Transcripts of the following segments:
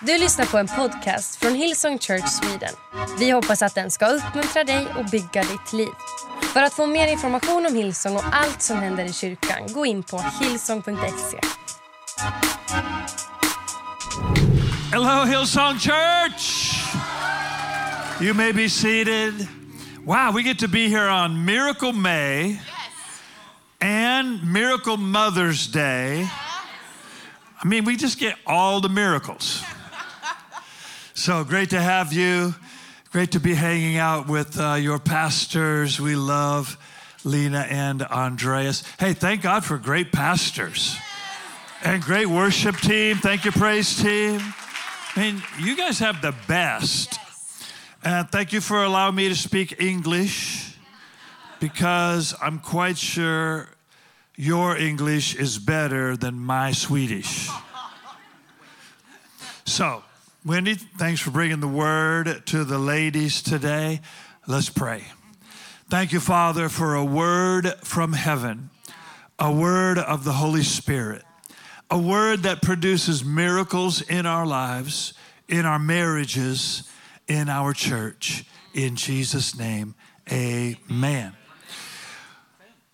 Du lyssnar på en podcast från Hillsong Church Sweden. Vi hoppas att den ska uppmuntra dig och bygga ditt liv. För att få mer information om Hillsong och allt som händer i kyrkan, gå in på hillsong.se. Hello, Hillsong Church. You may be seated. Wow, we get to be here on Miracle May and Miracle Mother's Day. I mean, we just get all the miracles. So great to have you. Great to be hanging out with uh, your pastors. We love Lena and Andreas. Hey, thank God for great pastors and great worship team. Thank you, praise team. I mean, you guys have the best. And thank you for allowing me to speak English because I'm quite sure your English is better than my Swedish. So, Wendy, thanks for bringing the word to the ladies today. Let's pray. Thank you, Father, for a word from heaven, a word of the Holy Spirit, a word that produces miracles in our lives, in our marriages, in our church. In Jesus' name, amen.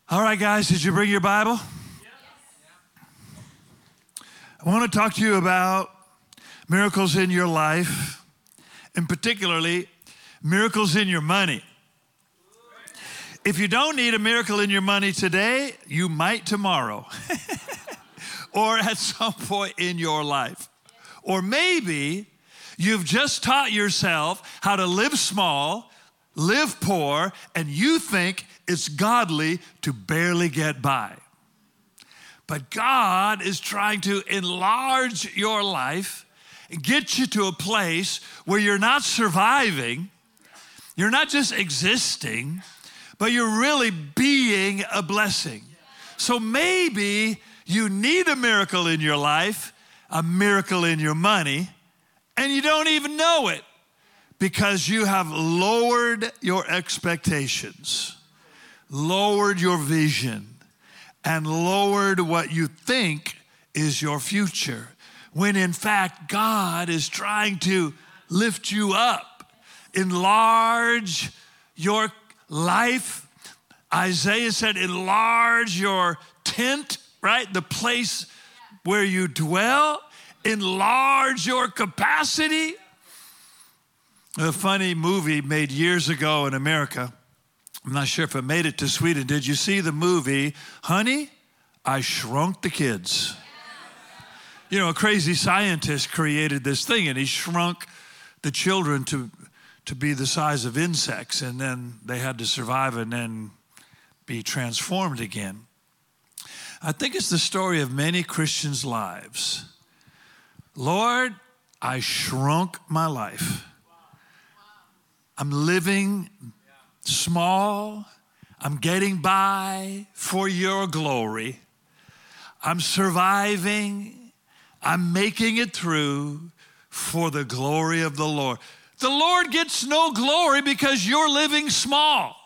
All right, guys, did you bring your Bible? I want to talk to you about miracles in your life, and particularly miracles in your money. If you don't need a miracle in your money today, you might tomorrow, or at some point in your life. Or maybe you've just taught yourself how to live small, live poor, and you think it's godly to barely get by. But God is trying to enlarge your life get you to a place where you're not surviving, you're not just existing, but you're really being a blessing. So maybe you need a miracle in your life, a miracle in your money, and you don't even know it because you have lowered your expectations, lowered your vision, and lowered what you think is your future when in fact God is trying to lift you up, enlarge your life. Isaiah said, enlarge your tent, right? The place where you dwell, enlarge your capacity. A funny movie made years ago in America. I'm not sure if it made it to Sweden. Did you see the movie, Honey? I Shrunk the Kids. You know, a crazy scientist created this thing and he shrunk the children to, to be the size of insects, and then they had to survive and then be transformed again. I think it's the story of many Christians' lives. Lord, I shrunk my life. I'm living small. I'm getting by for your glory. I'm surviving. I'm making it through for the glory of the Lord. The Lord gets no glory because you're living small.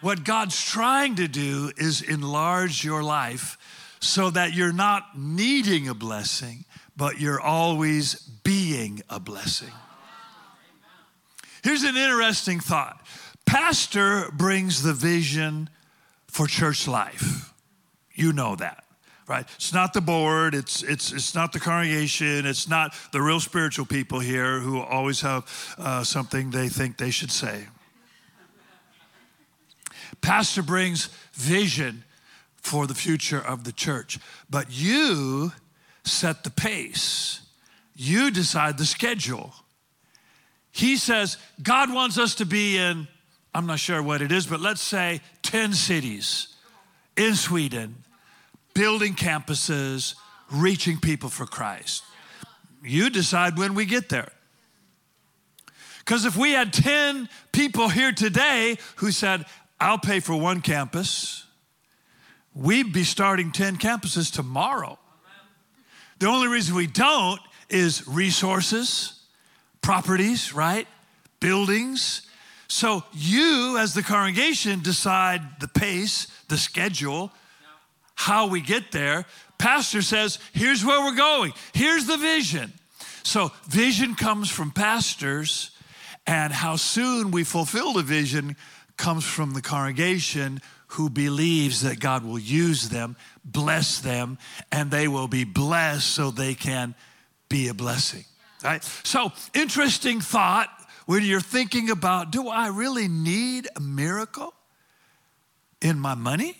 What God's trying to do is enlarge your life so that you're not needing a blessing, but you're always being a blessing. Here's an interesting thought Pastor brings the vision for church life. You know that right? It's not the board, it's, it's, it's not the congregation, it's not the real spiritual people here who always have uh, something they think they should say. Pastor brings vision for the future of the church, but you set the pace, you decide the schedule. He says, God wants us to be in, I'm not sure what it is, but let's say 10 cities in Sweden building campuses, reaching people for Christ. You decide when we get there. Because if we had 10 people here today who said, I'll pay for one campus, we'd be starting 10 campuses tomorrow. The only reason we don't is resources, properties, right? Buildings. So you, as the congregation, decide the pace, the schedule, how we get there, pastor says, here's where we're going, here's the vision. So, vision comes from pastors, and how soon we fulfill the vision comes from the congregation who believes that God will use them, bless them, and they will be blessed so they can be a blessing. Right? So, interesting thought when you're thinking about do I really need a miracle in my money?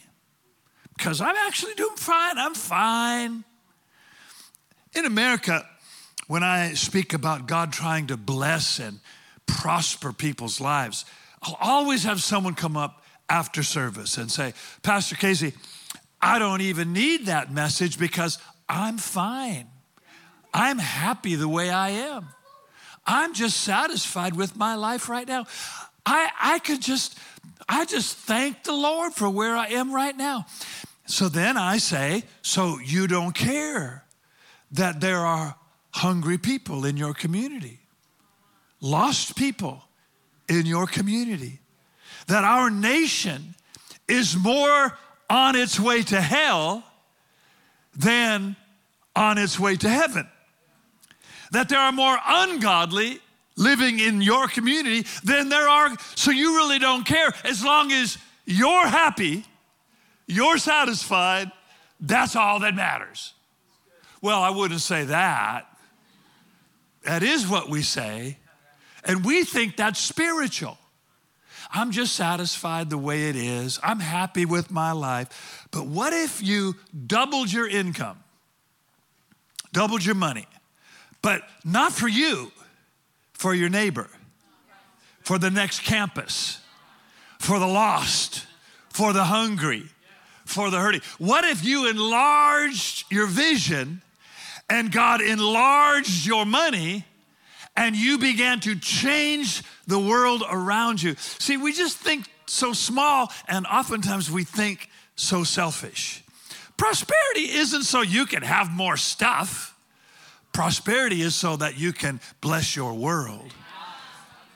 Because I'm actually doing fine. I'm fine. In America, when I speak about God trying to bless and prosper people's lives, I'll always have someone come up after service and say, Pastor Casey, I don't even need that message because I'm fine. I'm happy the way I am. I'm just satisfied with my life right now. I, I could just, I just thank the Lord for where I am right now. So then I say, so you don't care that there are hungry people in your community, lost people in your community, that our nation is more on its way to hell than on its way to heaven that there are more ungodly living in your community than there are. So you really don't care. As long as you're happy, you're satisfied, that's all that matters. Well, I wouldn't say that. That is what we say. And we think that's spiritual. I'm just satisfied the way it is. I'm happy with my life. But what if you doubled your income, doubled your money, but not for you, for your neighbor, for the next campus, for the lost, for the hungry, for the hurting. What if you enlarged your vision and God enlarged your money and you began to change the world around you? See, we just think so small and oftentimes we think so selfish. Prosperity isn't so you can have more stuff. Prosperity is so that you can bless your world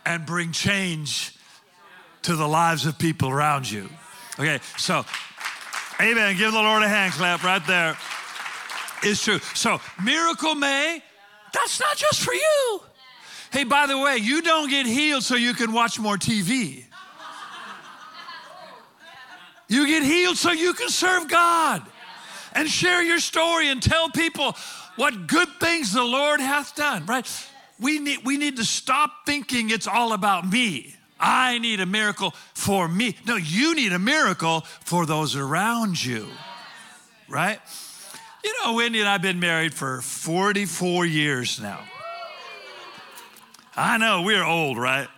and bring change to the lives of people around you. Okay, so, amen. Give the Lord a hand clap right there. It's true. So, Miracle May, that's not just for you. Hey, by the way, you don't get healed so you can watch more TV. You get healed so you can serve God and share your story and tell people what good things the Lord hath done, right? We need, we need to stop thinking it's all about me. I need a miracle for me. No, you need a miracle for those around you, right? You know, Wendy and I have been married for 44 years now. I know, we're old, right?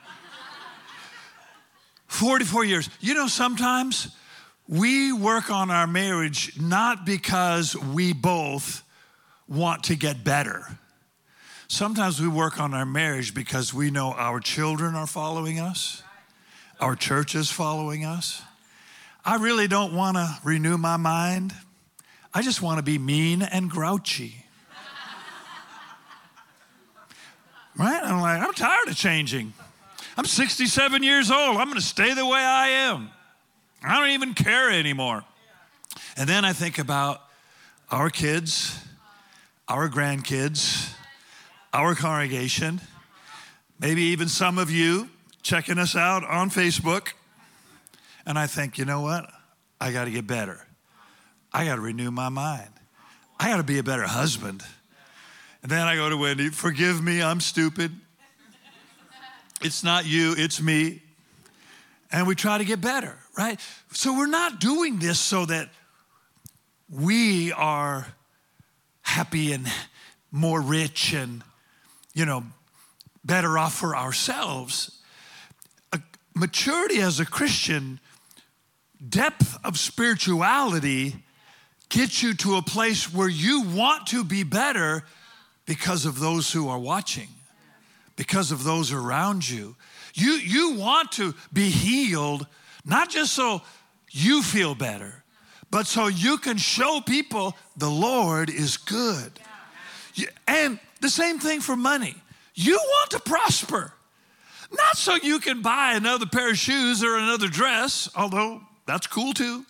44 years. You know, sometimes we work on our marriage not because we both want to get better. Sometimes we work on our marriage because we know our children are following us, our church is following us. I really don't want to renew my mind. I just want to be mean and grouchy. right? I'm like, I'm tired of changing. I'm 67 years old. I'm going to stay the way I am. I don't even care anymore. And then I think about our kids our grandkids, our congregation, maybe even some of you checking us out on Facebook. And I think, you know what? I got to get better. I got to renew my mind. I got to be a better husband. And then I go to Wendy, forgive me, I'm stupid. It's not you, it's me. And we try to get better, right? So we're not doing this so that we are happy and more rich and, you know, better off for ourselves. A maturity as a Christian, depth of spirituality gets you to a place where you want to be better because of those who are watching, because of those around you. You, you want to be healed, not just so you feel better, but so you can show people the Lord is good. And the same thing for money. You want to prosper, not so you can buy another pair of shoes or another dress, although that's cool too.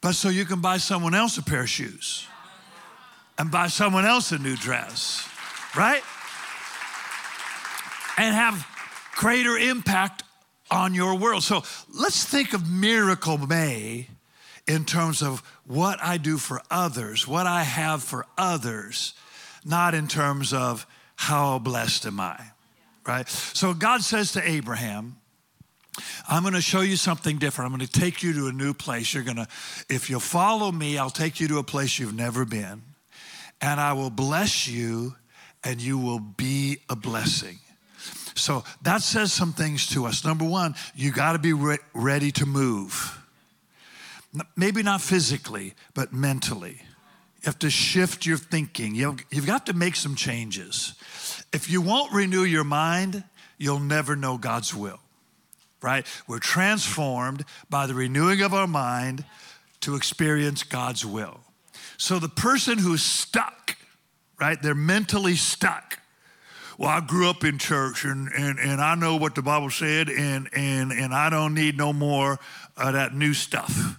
but so you can buy someone else a pair of shoes and buy someone else a new dress, right? And have greater impact on your world. So let's think of Miracle May in terms of what I do for others, what I have for others, not in terms of how blessed am I, right? So God says to Abraham, I'm going to show you something different. I'm going to take you to a new place. You're going to, if you'll follow me, I'll take you to a place you've never been, and I will bless you, and you will be a blessing. So that says some things to us. Number one, you got to be re- ready to move. Maybe not physically, but mentally. You have to shift your thinking. You've, got to make some changes. If you won't renew your mind, you'll never know God's will, right? We're transformed by the renewing of our mind to experience God's will. So the person who's stuck, right, they're mentally stuck. Well, I grew up in church and, and, and I know what the Bible said, and, and, and I don't need no more of that new stuff.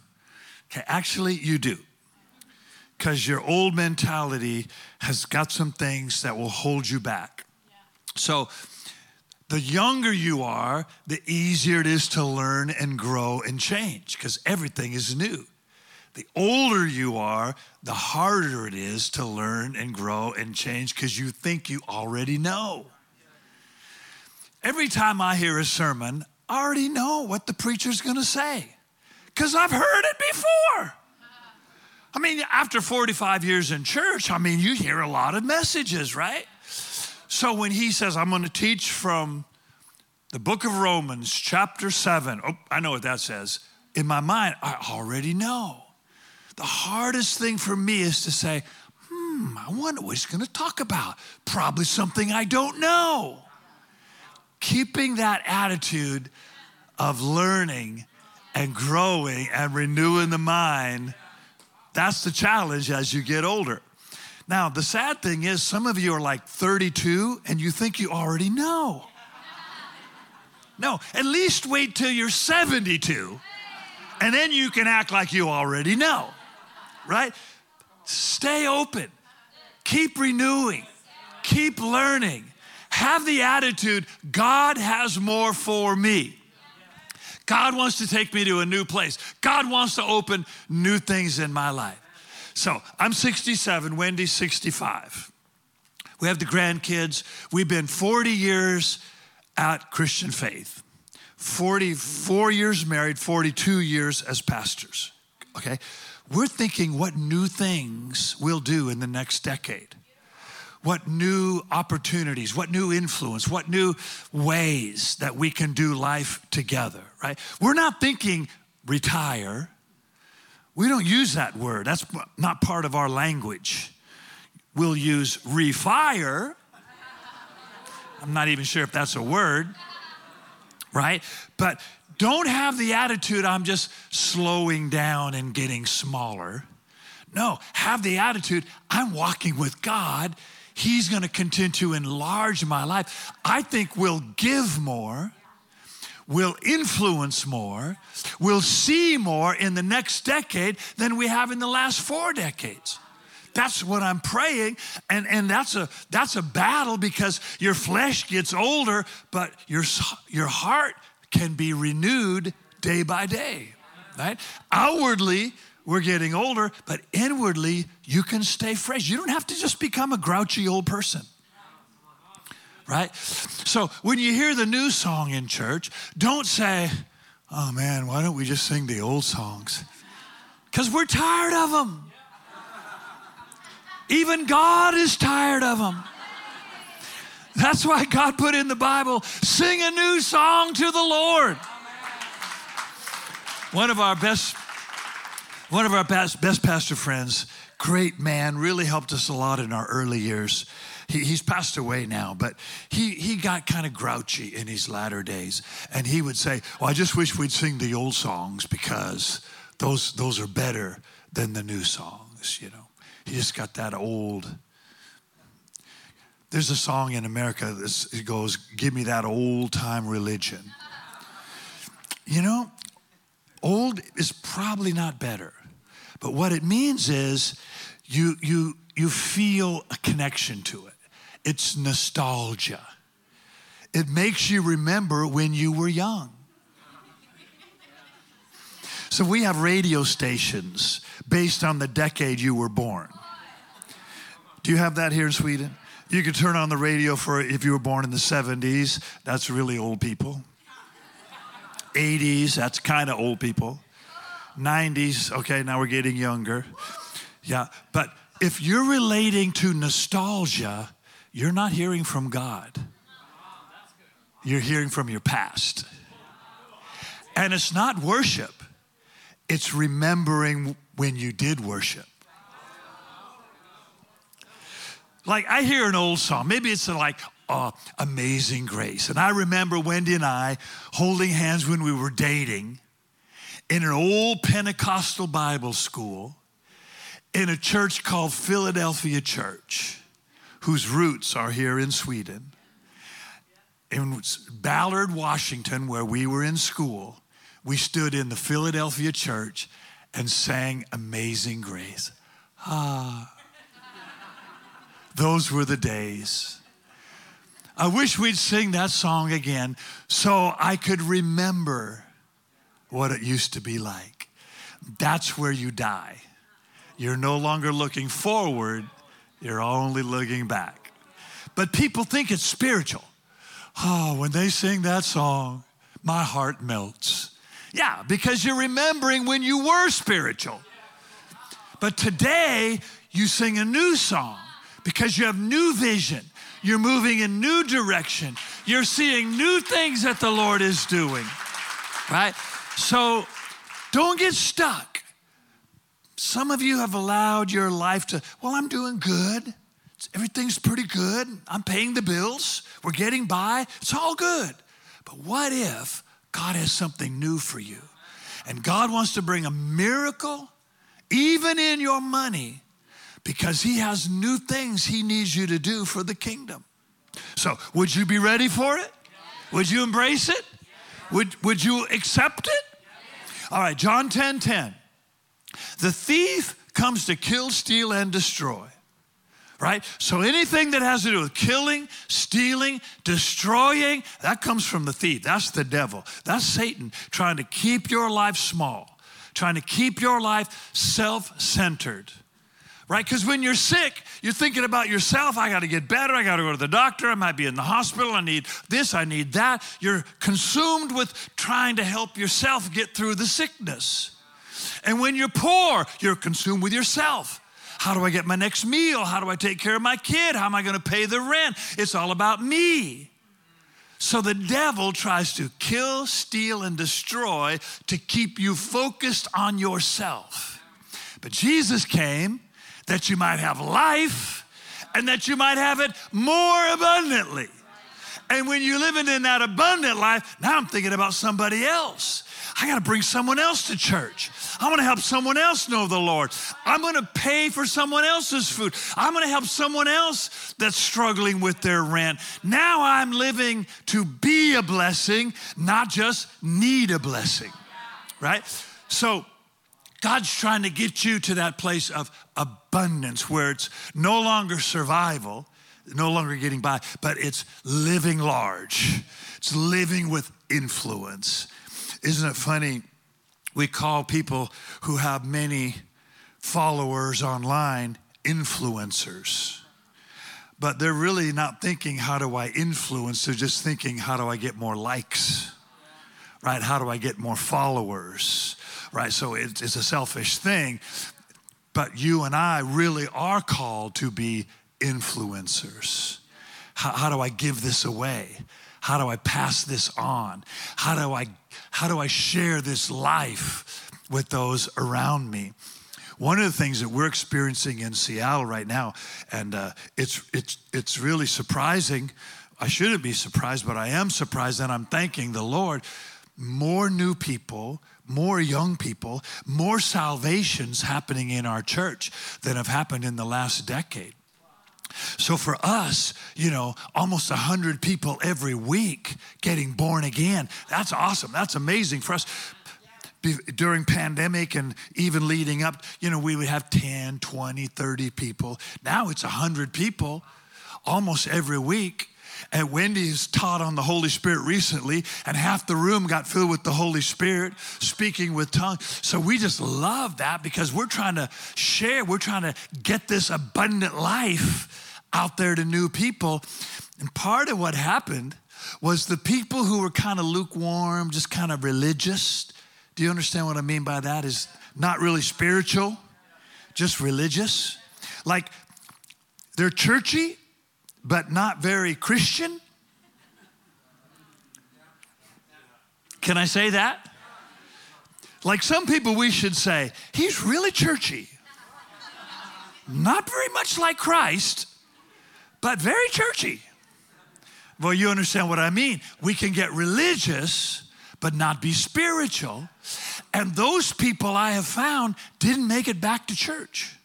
Okay, actually, you do because your old mentality has got some things that will hold you back. Yeah. So, the younger you are, the easier it is to learn and grow and change because everything is new. The older you are, the harder it is to learn and grow and change because you think you already know. Every time I hear a sermon, I already know what the preacher's gonna say because I've heard it before. I mean, after 45 years in church, I mean, you hear a lot of messages, right? So when he says, I'm going to teach from the book of Romans, chapter 7, oh, I know what that says. In my mind, I already know. The hardest thing for me is to say, hmm, I wonder what he's going to talk about. Probably something I don't know. Keeping that attitude of learning and growing and renewing the mind that's the challenge as you get older. Now, the sad thing is, some of you are like 32 and you think you already know. No, at least wait till you're 72 and then you can act like you already know, right? Stay open, keep renewing, keep learning. Have the attitude God has more for me. God wants to take me to a new place. God wants to open new things in my life. So I'm 67, Wendy's 65. We have the grandkids. We've been 40 years at Christian Faith, 44 years married, 42 years as pastors. Okay? We're thinking what new things we'll do in the next decade what new opportunities, what new influence, what new ways that we can do life together, right? We're not thinking retire. We don't use that word, that's not part of our language. We'll use refire. I'm not even sure if that's a word, right? But don't have the attitude I'm just slowing down and getting smaller. No, have the attitude I'm walking with God He's going to continue to enlarge my life. I think we'll give more, we'll influence more, we'll see more in the next decade than we have in the last four decades. That's what I'm praying. And, and that's, a, that's a battle because your flesh gets older, but your, your heart can be renewed day by day, right? Outwardly, we're getting older, but inwardly, you can stay fresh. You don't have to just become a grouchy old person. Right? So when you hear the new song in church, don't say, oh man, why don't we just sing the old songs? Because we're tired of them. Even God is tired of them. That's why God put in the Bible, sing a new song to the Lord. One of our best one of our best, best pastor friends, great man, really helped us a lot in our early years. He, he's passed away now, but he, he got kind of grouchy in his latter days. And he would say, Well, I just wish we'd sing the old songs because those, those are better than the new songs, you know. He just got that old. There's a song in America that goes, Give me that old time religion. You know, old is probably not better. But what it means is you, you, you feel a connection to it. It's nostalgia. It makes you remember when you were young. So we have radio stations based on the decade you were born. Do you have that here in Sweden? You could turn on the radio for if you were born in the 70s, that's really old people. 80s, that's kind of old people. 90s, okay, now we're getting younger. Yeah, but if you're relating to nostalgia, you're not hearing from God. You're hearing from your past. And it's not worship, it's remembering when you did worship. Like I hear an old song, maybe it's like uh, Amazing Grace. And I remember Wendy and I holding hands when we were dating in an old Pentecostal Bible school in a church called Philadelphia Church, whose roots are here in Sweden. In Ballard, Washington, where we were in school, we stood in the Philadelphia church and sang Amazing Grace. Ah, those were the days. I wish we'd sing that song again so I could remember what it used to be like. That's where you die. You're no longer looking forward, you're only looking back. But people think it's spiritual. Oh, when they sing that song, my heart melts. Yeah, because you're remembering when you were spiritual. But today, you sing a new song because you have new vision. You're moving in new direction. You're seeing new things that the Lord is doing, right? So don't get stuck. Some of you have allowed your life to, well, I'm doing good. Everything's pretty good. I'm paying the bills. We're getting by. It's all good. But what if God has something new for you? And God wants to bring a miracle, even in your money, because He has new things He needs you to do for the kingdom. So, would you be ready for it? Would you embrace it? Would, would you accept it? All right, John 10 10. The thief comes to kill, steal, and destroy. Right? So anything that has to do with killing, stealing, destroying, that comes from the thief. That's the devil. That's Satan trying to keep your life small, trying to keep your life self centered right? Because when you're sick, you're thinking about yourself. I got to get better. I got to go to the doctor. I might be in the hospital. I need this. I need that. You're consumed with trying to help yourself get through the sickness. And when you're poor, you're consumed with yourself. How do I get my next meal? How do I take care of my kid? How am I going to pay the rent? It's all about me. So the devil tries to kill, steal, and destroy to keep you focused on yourself. But Jesus came that you might have life and that you might have it more abundantly. And when you're living in that abundant life, now I'm thinking about somebody else. I got to bring someone else to church. I want to help someone else know the Lord. I'm going to pay for someone else's food. I'm going to help someone else that's struggling with their rent. Now I'm living to be a blessing, not just need a blessing. Right? So God's trying to get you to that place of abundance where it's no longer survival, no longer getting by, but it's living large. It's living with influence. Isn't it funny? We call people who have many followers online influencers. But they're really not thinking, how do I influence? They're just thinking, how do I get more likes? Right? How do I get more followers? right? So it's, it's a selfish thing. But you and I really are called to be influencers. How, how do I give this away? How do I pass this on? How do I how do I share this life with those around me? One of the things that we're experiencing in Seattle right now, and uh, it's it's it's really surprising. I shouldn't be surprised, but I am surprised, and I'm thanking the Lord. More new people more young people, more salvations happening in our church than have happened in the last decade. So for us, you know, almost 100 people every week getting born again. That's awesome. That's amazing for us. during pandemic and even leading up, you know, we would have 10, 20, 30 people. Now it's 100 people almost every week. And Wendy's taught on the Holy Spirit recently, and half the room got filled with the Holy Spirit, speaking with tongues. So we just love that because we're trying to share, we're trying to get this abundant life out there to new people. And part of what happened was the people who were kind of lukewarm, just kind of religious. Do you understand what I mean by that? Is not really spiritual, just religious. Like they're churchy, but not very Christian. Can I say that? Like some people, we should say, he's really churchy. Not very much like Christ, but very churchy. Well, you understand what I mean. We can get religious, but not be spiritual. And those people I have found didn't make it back to church.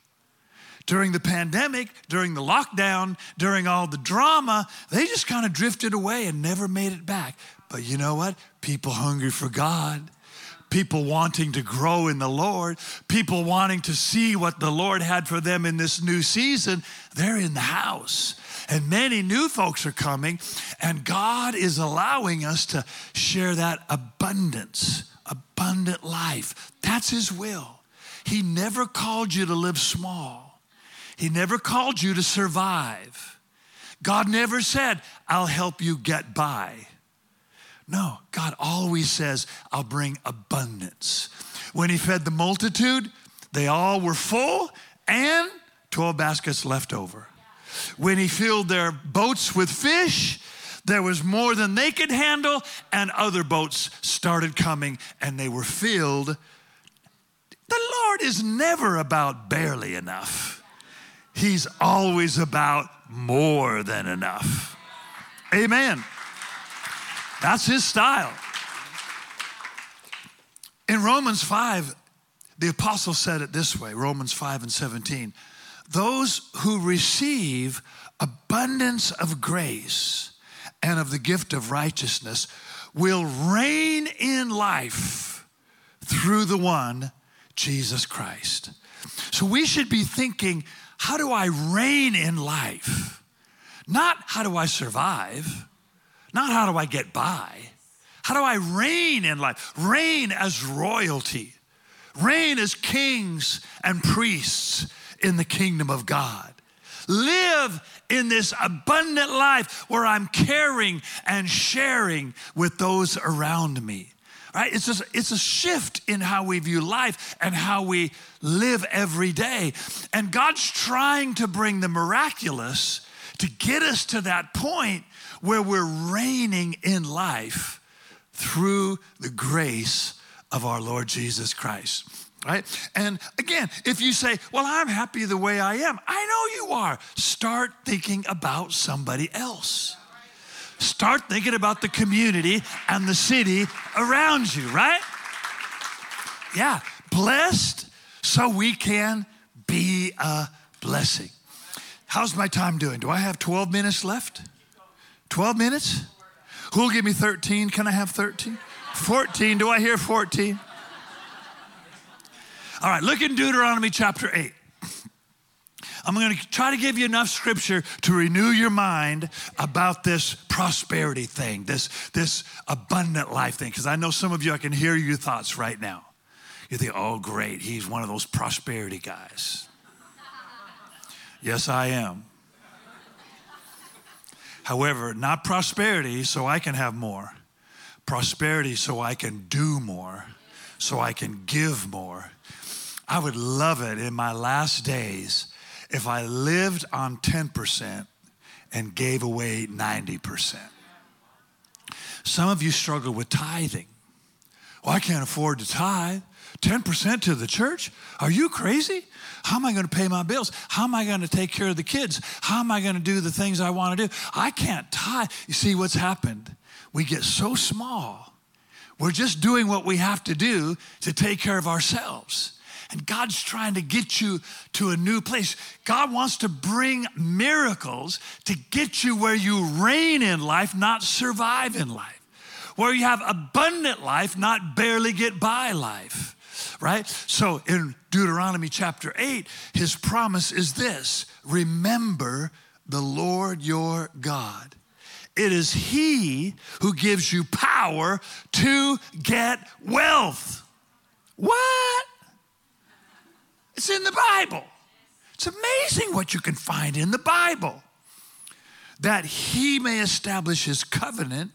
During the pandemic, during the lockdown, during all the drama, they just kind of drifted away and never made it back. But you know what? People hungry for God, people wanting to grow in the Lord, people wanting to see what the Lord had for them in this new season, they're in the house. And many new folks are coming, and God is allowing us to share that abundance, abundant life. That's His will. He never called you to live small, He never called you to survive. God never said, I'll help you get by. No, God always says, I'll bring abundance. When He fed the multitude, they all were full and 12 baskets left over. When he filled their boats with fish, there was more than they could handle, and other boats started coming and they were filled. The Lord is never about barely enough, He's always about more than enough. Amen. That's His style. In Romans 5, the apostle said it this way Romans 5 and 17 those who receive abundance of grace and of the gift of righteousness will reign in life through the one, Jesus Christ. So we should be thinking, how do I reign in life? Not how do I survive? Not how do I get by? How do I reign in life? Reign as royalty, reign as kings and priests in the kingdom of God. Live in this abundant life where I'm caring and sharing with those around me. Right? It's just, it's a shift in how we view life and how we live every day. And God's trying to bring the miraculous to get us to that point where we're reigning in life through the grace of our Lord Jesus Christ right? And again, if you say, Well, I'm happy the way I am, I know you are. Start thinking about somebody else. Start thinking about the community and the city around you, right? Yeah, blessed so we can be a blessing. How's my time doing? Do I have 12 minutes left? 12 minutes? Who'll give me 13? Can I have 13? 14. Do I hear 14? All right, look in Deuteronomy chapter 8. I'm going to try to give you enough scripture to renew your mind about this prosperity thing, this, this abundant life thing, because I know some of you, I can hear your thoughts right now. You think, oh, great, he's one of those prosperity guys. yes, I am. However, not prosperity so I can have more, prosperity so I can do more, so I can give more, I would love it in my last days if I lived on 10% and gave away 90%. Some of you struggle with tithing. Well, I can't afford to tithe. 10% to the church? Are you crazy? How am I going to pay my bills? How am I going to take care of the kids? How am I going to do the things I want to do? I can't tithe. You see what's happened? We get so small. We're just doing what we have to do to take care of ourselves. And God's trying to get you to a new place. God wants to bring miracles to get you where you reign in life, not survive in life. where you have abundant life, not barely get by life, right? So in Deuteronomy chapter 8, his promise is this remember the Lord your God. It is he who gives you power to get wealth. What? It's in the Bible. It's amazing what you can find in the Bible. That he may establish his covenant,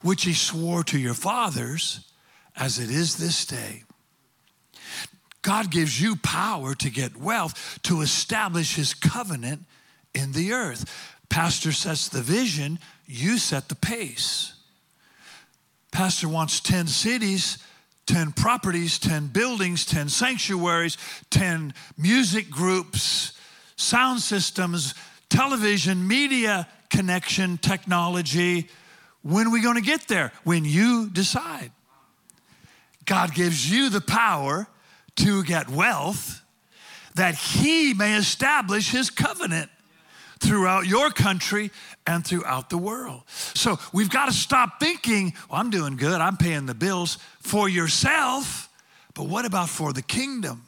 which he swore to your fathers, as it is this day. God gives you power to get wealth, to establish his covenant in the earth. Pastor sets the vision, you set the pace. Pastor wants 10 cities 10 properties, 10 buildings, 10 sanctuaries, 10 music groups, sound systems, television, media connection, technology. When are we going to get there? When you decide. God gives you the power to get wealth that He may establish His covenant throughout your country and throughout the world. So we've got to stop thinking, well, I'm doing good, I'm paying the bills for yourself, but what about for the kingdom?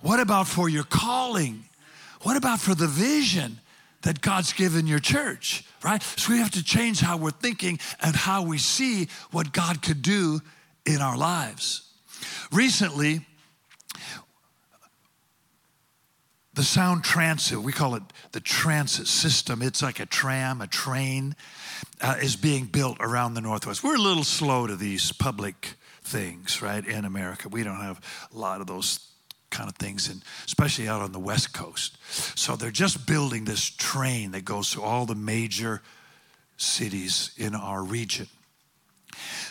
What about for your calling? What about for the vision that God's given your church, right? So we have to change how we're thinking and how we see what God could do in our lives. Recently, the sound transit, we call it the transit system. It's like a tram, a train, uh, is being built around the Northwest. We're a little slow to these public things, right, in America. We don't have a lot of those kind of things, and especially out on the West Coast. So they're just building this train that goes to all the major cities in our region.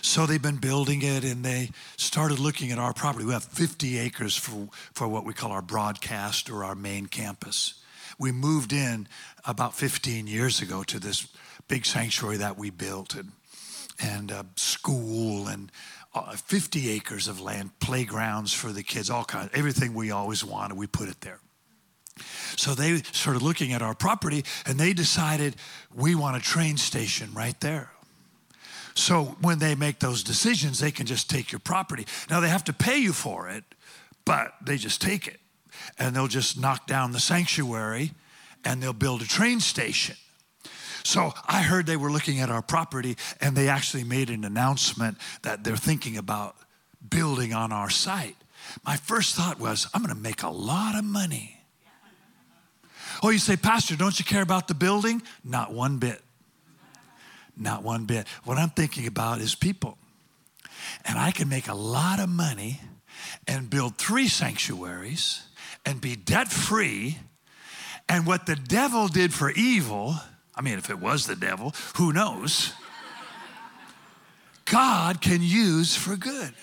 So they've been building it and they started looking at our property. We have 50 acres for, for what we call our broadcast or our main campus. We moved in about 15 years ago to this big sanctuary that we built and, and a school and uh, 50 acres of land, playgrounds for the kids, all kinds, everything we always wanted, we put it there. So they started looking at our property and they decided we want a train station right there. So when they make those decisions, they can just take your property. Now they have to pay you for it, but they just take it. And they'll just knock down the sanctuary and they'll build a train station. So I heard they were looking at our property and they actually made an announcement that they're thinking about building on our site. My first thought was, I'm going to make a lot of money. Oh, you say, Pastor, don't you care about the building? Not one bit. Not one bit. What I'm thinking about is people. And I can make a lot of money and build three sanctuaries and be debt free. And what the devil did for evil, I mean, if it was the devil, who knows? God can use for good.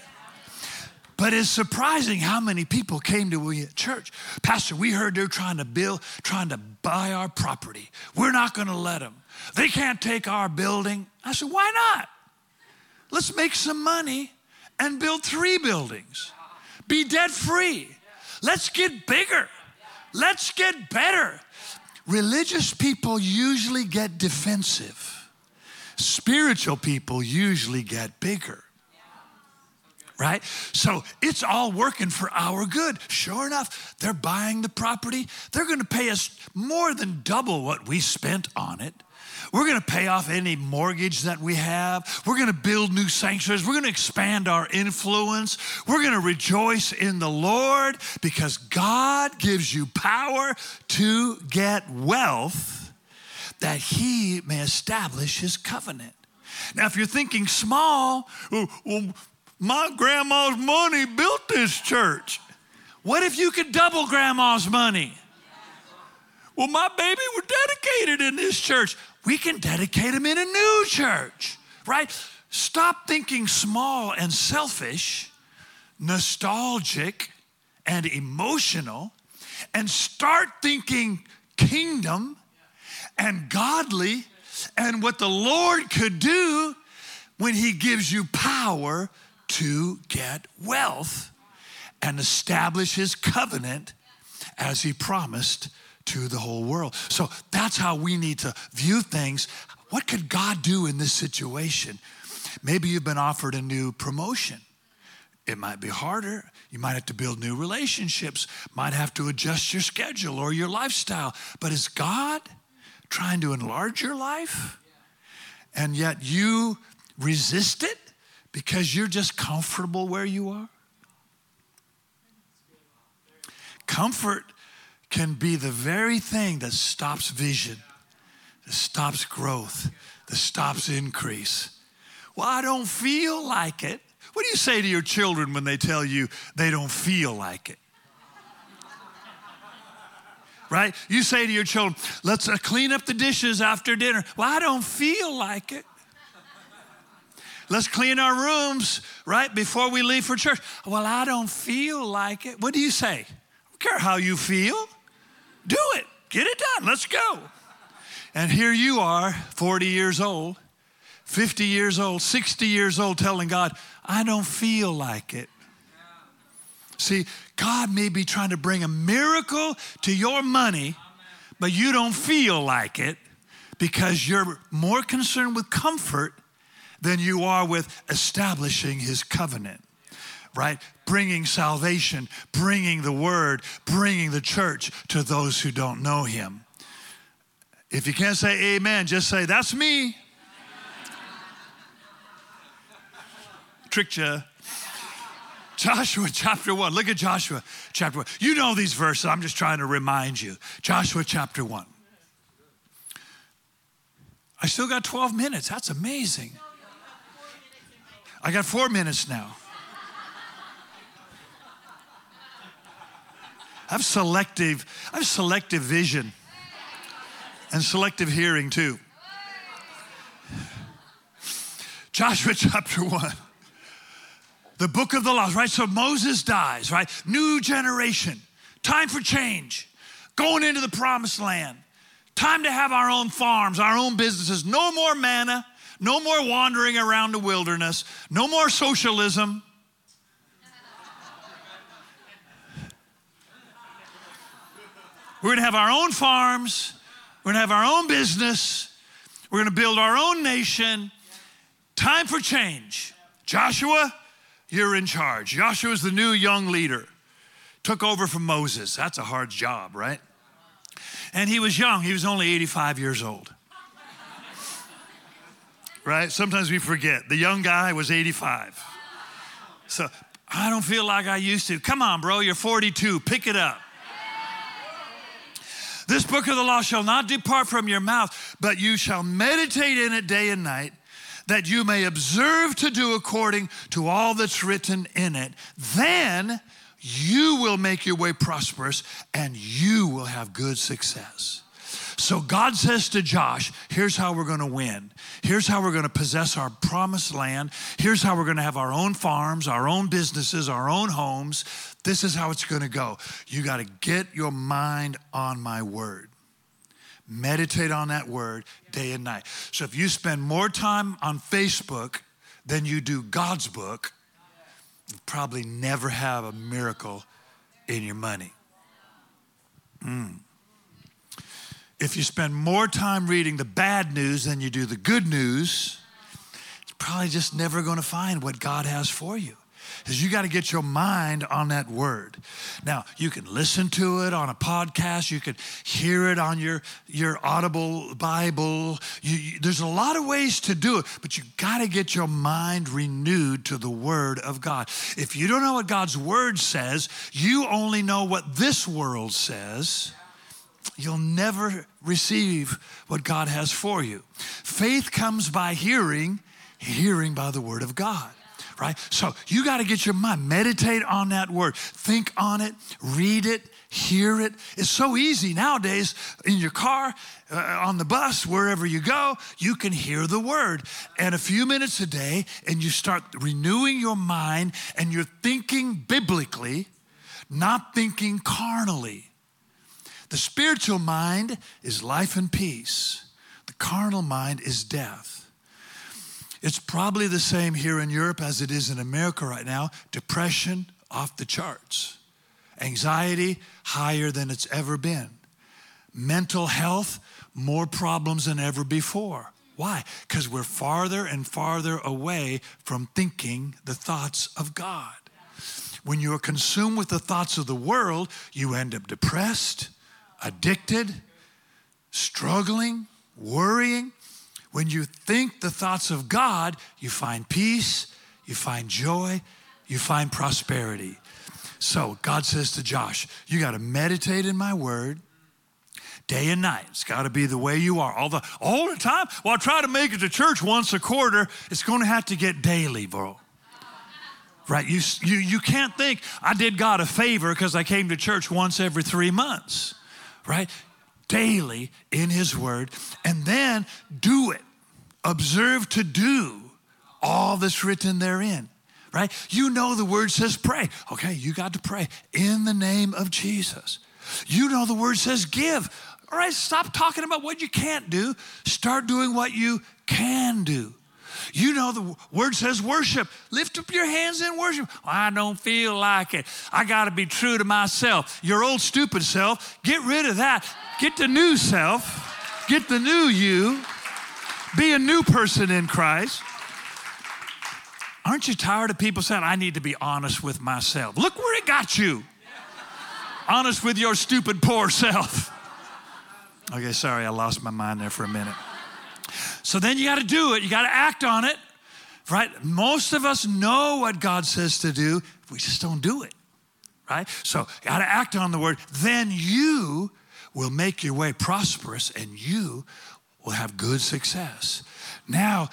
But it's surprising how many people came to a church. Pastor, we heard they're trying to build, trying to buy our property. We're not going to let them. They can't take our building. I said, why not? Let's make some money and build three buildings. Be debt free. Let's get bigger. Let's get better. Religious people usually get defensive. Spiritual people usually get bigger right? So it's all working for our good. Sure enough, they're buying the property. They're going to pay us more than double what we spent on it. We're going to pay off any mortgage that we have. We're going to build new sanctuaries. We're going to expand our influence. We're going to rejoice in the Lord because God gives you power to get wealth that He may establish His covenant. Now, if you're thinking small, well, my grandma's money built this church. What if you could double grandma's money? Well, my baby was dedicated in this church. We can dedicate him in a new church, right? Stop thinking small and selfish, nostalgic and emotional, and start thinking kingdom and godly and what the Lord could do when He gives you power to get wealth and establish his covenant as he promised to the whole world. So that's how we need to view things. What could God do in this situation? Maybe you've been offered a new promotion. It might be harder. You might have to build new relationships, might have to adjust your schedule or your lifestyle. But is God trying to enlarge your life? And yet you resist it because you're just comfortable where you are? Comfort can be the very thing that stops vision, that stops growth, that stops increase. Well, I don't feel like it. What do you say to your children when they tell you they don't feel like it? Right? You say to your children, let's uh, clean up the dishes after dinner. Well, I don't feel like it. Let's clean our rooms right before we leave for church. Well, I don't feel like it. What do you say? I don't care how you feel. Do it. Get it done. Let's go. And here you are, 40 years old, 50 years old, 60 years old, telling God, I don't feel like it. See, God may be trying to bring a miracle to your money, but you don't feel like it because you're more concerned with comfort than you are with establishing his covenant right? Bringing salvation, bringing the word, bringing the church to those who don't know him. If you can't say amen, just say, That's me. Tricked you. Joshua chapter 1. Look at Joshua chapter 1. You know these verses. I'm just trying to remind you. Joshua chapter 1. I still got 12 minutes. That's amazing. I got four minutes now. I have selective, I have selective vision and selective hearing too. Joshua chapter 1. The book of the laws, right? So Moses dies, right? New generation, time for change, going into the promised land, time to have our own farms, our own businesses, no more manna, no more wandering around the wilderness, no more socialism. We're going to have our own farms. We're going to have our own business. We're going to build our own nation. Time for change. Joshua, you're in charge. Joshua's the new young leader. Took over from Moses. That's a hard job, right? And he was young, he was only 85 years old. Right? Sometimes we forget. The young guy was 85. So I don't feel like I used to. Come on, bro, you're 42. Pick it up. This book of the law shall not depart from your mouth, but you shall meditate in it day and night, that you may observe to do according to all that's written in it. Then you will make your way prosperous and you will have good success. So God says to Josh, here's how we're going to win. Here's how we're going to possess our promised land. Here's how we're going to have our own farms, our own businesses, our own homes. This is how it's going to go. You got to get your mind on my word. Meditate on that word day and night. So if you spend more time on Facebook than you do God's book, you probably never have a miracle in your money. Mm. If you spend more time reading the bad news than you do the good news, it's probably just never going to find what God has for you Because you got to get your mind on that word. Now, you can listen to it on a podcast, you can hear it on your, your audible Bible. You, you, there's a lot of ways to do it, but you got to get your mind renewed to the word of God. If you don't know what God's word says, you only know what this world says you'll never receive what God has for you. Faith comes by hearing, hearing by the word of God right? So you got to get your mind, meditate on that word, think on it, read it, hear it. It's so easy nowadays in your car, uh, on the bus, wherever you go, you can hear the word. And a few minutes a day, and you start renewing your mind and you're thinking biblically, not thinking carnally. The spiritual mind is life and peace. The carnal mind is death. It's probably the same here in Europe as it is in America right now. Depression off the charts, anxiety higher than it's ever been, mental health more problems than ever before. Why? Because we're farther and farther away from thinking the thoughts of God. When you are consumed with the thoughts of the world, you end up depressed, addicted, struggling, worrying. When you think the thoughts of God, you find peace, you find joy, you find prosperity. So God says to Josh, You got to meditate in my word day and night. It's got to be the way you are all the all the time. Well, I try to make it to church once a quarter. It's going to have to get daily, bro. Right? You you you can't think I did God a favor because I came to church once every three months. Right? Daily in His Word, and then do it. Observe to do all that's written therein right? You know the word says pray. Okay, you got to pray in the name of Jesus. You know the word says give. All right, stop talking about what you can't do. Start doing what you can do. You know the word says worship. Lift up your hands in worship. I don't feel like it. I got to be true to myself. Your old stupid self, get rid of that. Get the new self. Get the new you. Be a new person in Christ. Aren't you tired of people saying, I need to be honest with myself? Look where it got you. honest with your stupid, poor self. Okay, sorry, I lost my mind there for a minute. So then you got to do it, you got to act on it, right? Most of us know what God says to do, we just don't do it, right? So you got to act on the word. Then you will make your way prosperous and you will have good success. Now,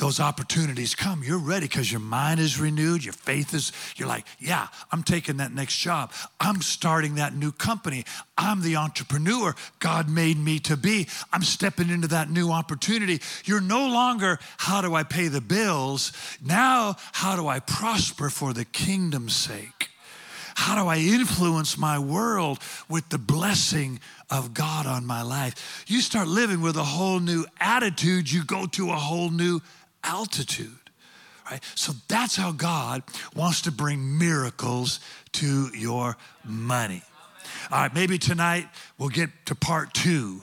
those opportunities come, you're ready because your mind is renewed, your faith is, you're like, yeah, I'm taking that next job. I'm starting that new company. I'm the entrepreneur God made me to be. I'm stepping into that new opportunity. You're no longer, how do I pay the bills? Now, how do I prosper for the kingdom's sake? How do I influence my world with the blessing of God on my life? You start living with a whole new attitude, you go to a whole new altitude. Right? So that's how God wants to bring miracles to your money. All right, maybe tonight we'll get to part two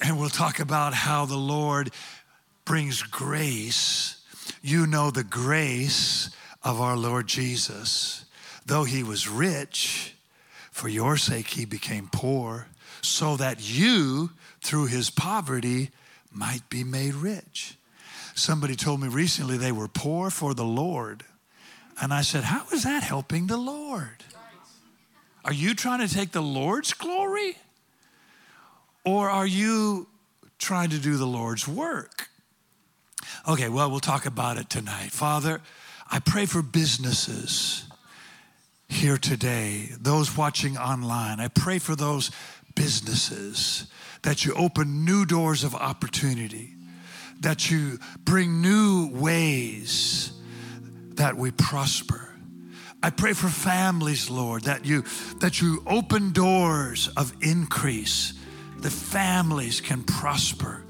and we'll talk about how the Lord brings grace. You know the grace of our Lord Jesus. Though he was rich, for your sake he became poor, so that you, through his poverty, might be made rich. Somebody told me recently they were poor for the Lord. And I said, How is that helping the Lord? Are you trying to take the Lord's glory? Or are you trying to do the Lord's work? Okay, well, we'll talk about it tonight. Father, I pray for businesses here today, those watching online. I pray for those businesses that you open new doors of opportunity that you bring new ways that we prosper. I pray for families, Lord, that you that you open doors of increase. The families can prosper.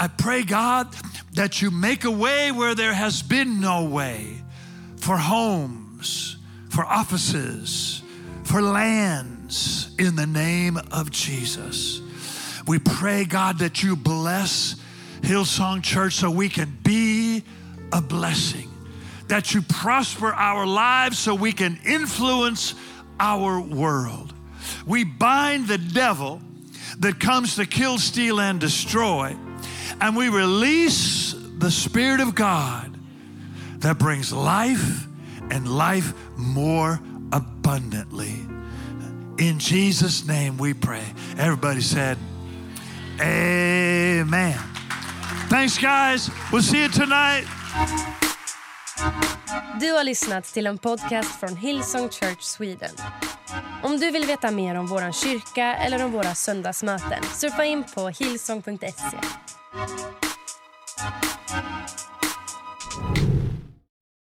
I pray, God, that you make a way where there has been no way for homes, for offices, for lands in the name of Jesus. We pray, God, that you bless Hillsong Church so we can be a blessing. That you prosper our lives so we can influence our world. We bind the devil that comes to kill, steal, and destroy, and we release the Spirit of God that brings life and life more abundantly. In Jesus' name we pray. Everybody said, Amen. Thanks guys. We'll see you tonight. Du har lyssnat till en podcast från Hillsong Church Sweden. Om du vill veta mer om vår kyrka eller om våra söndagsmöten surfa in på hillsong.se.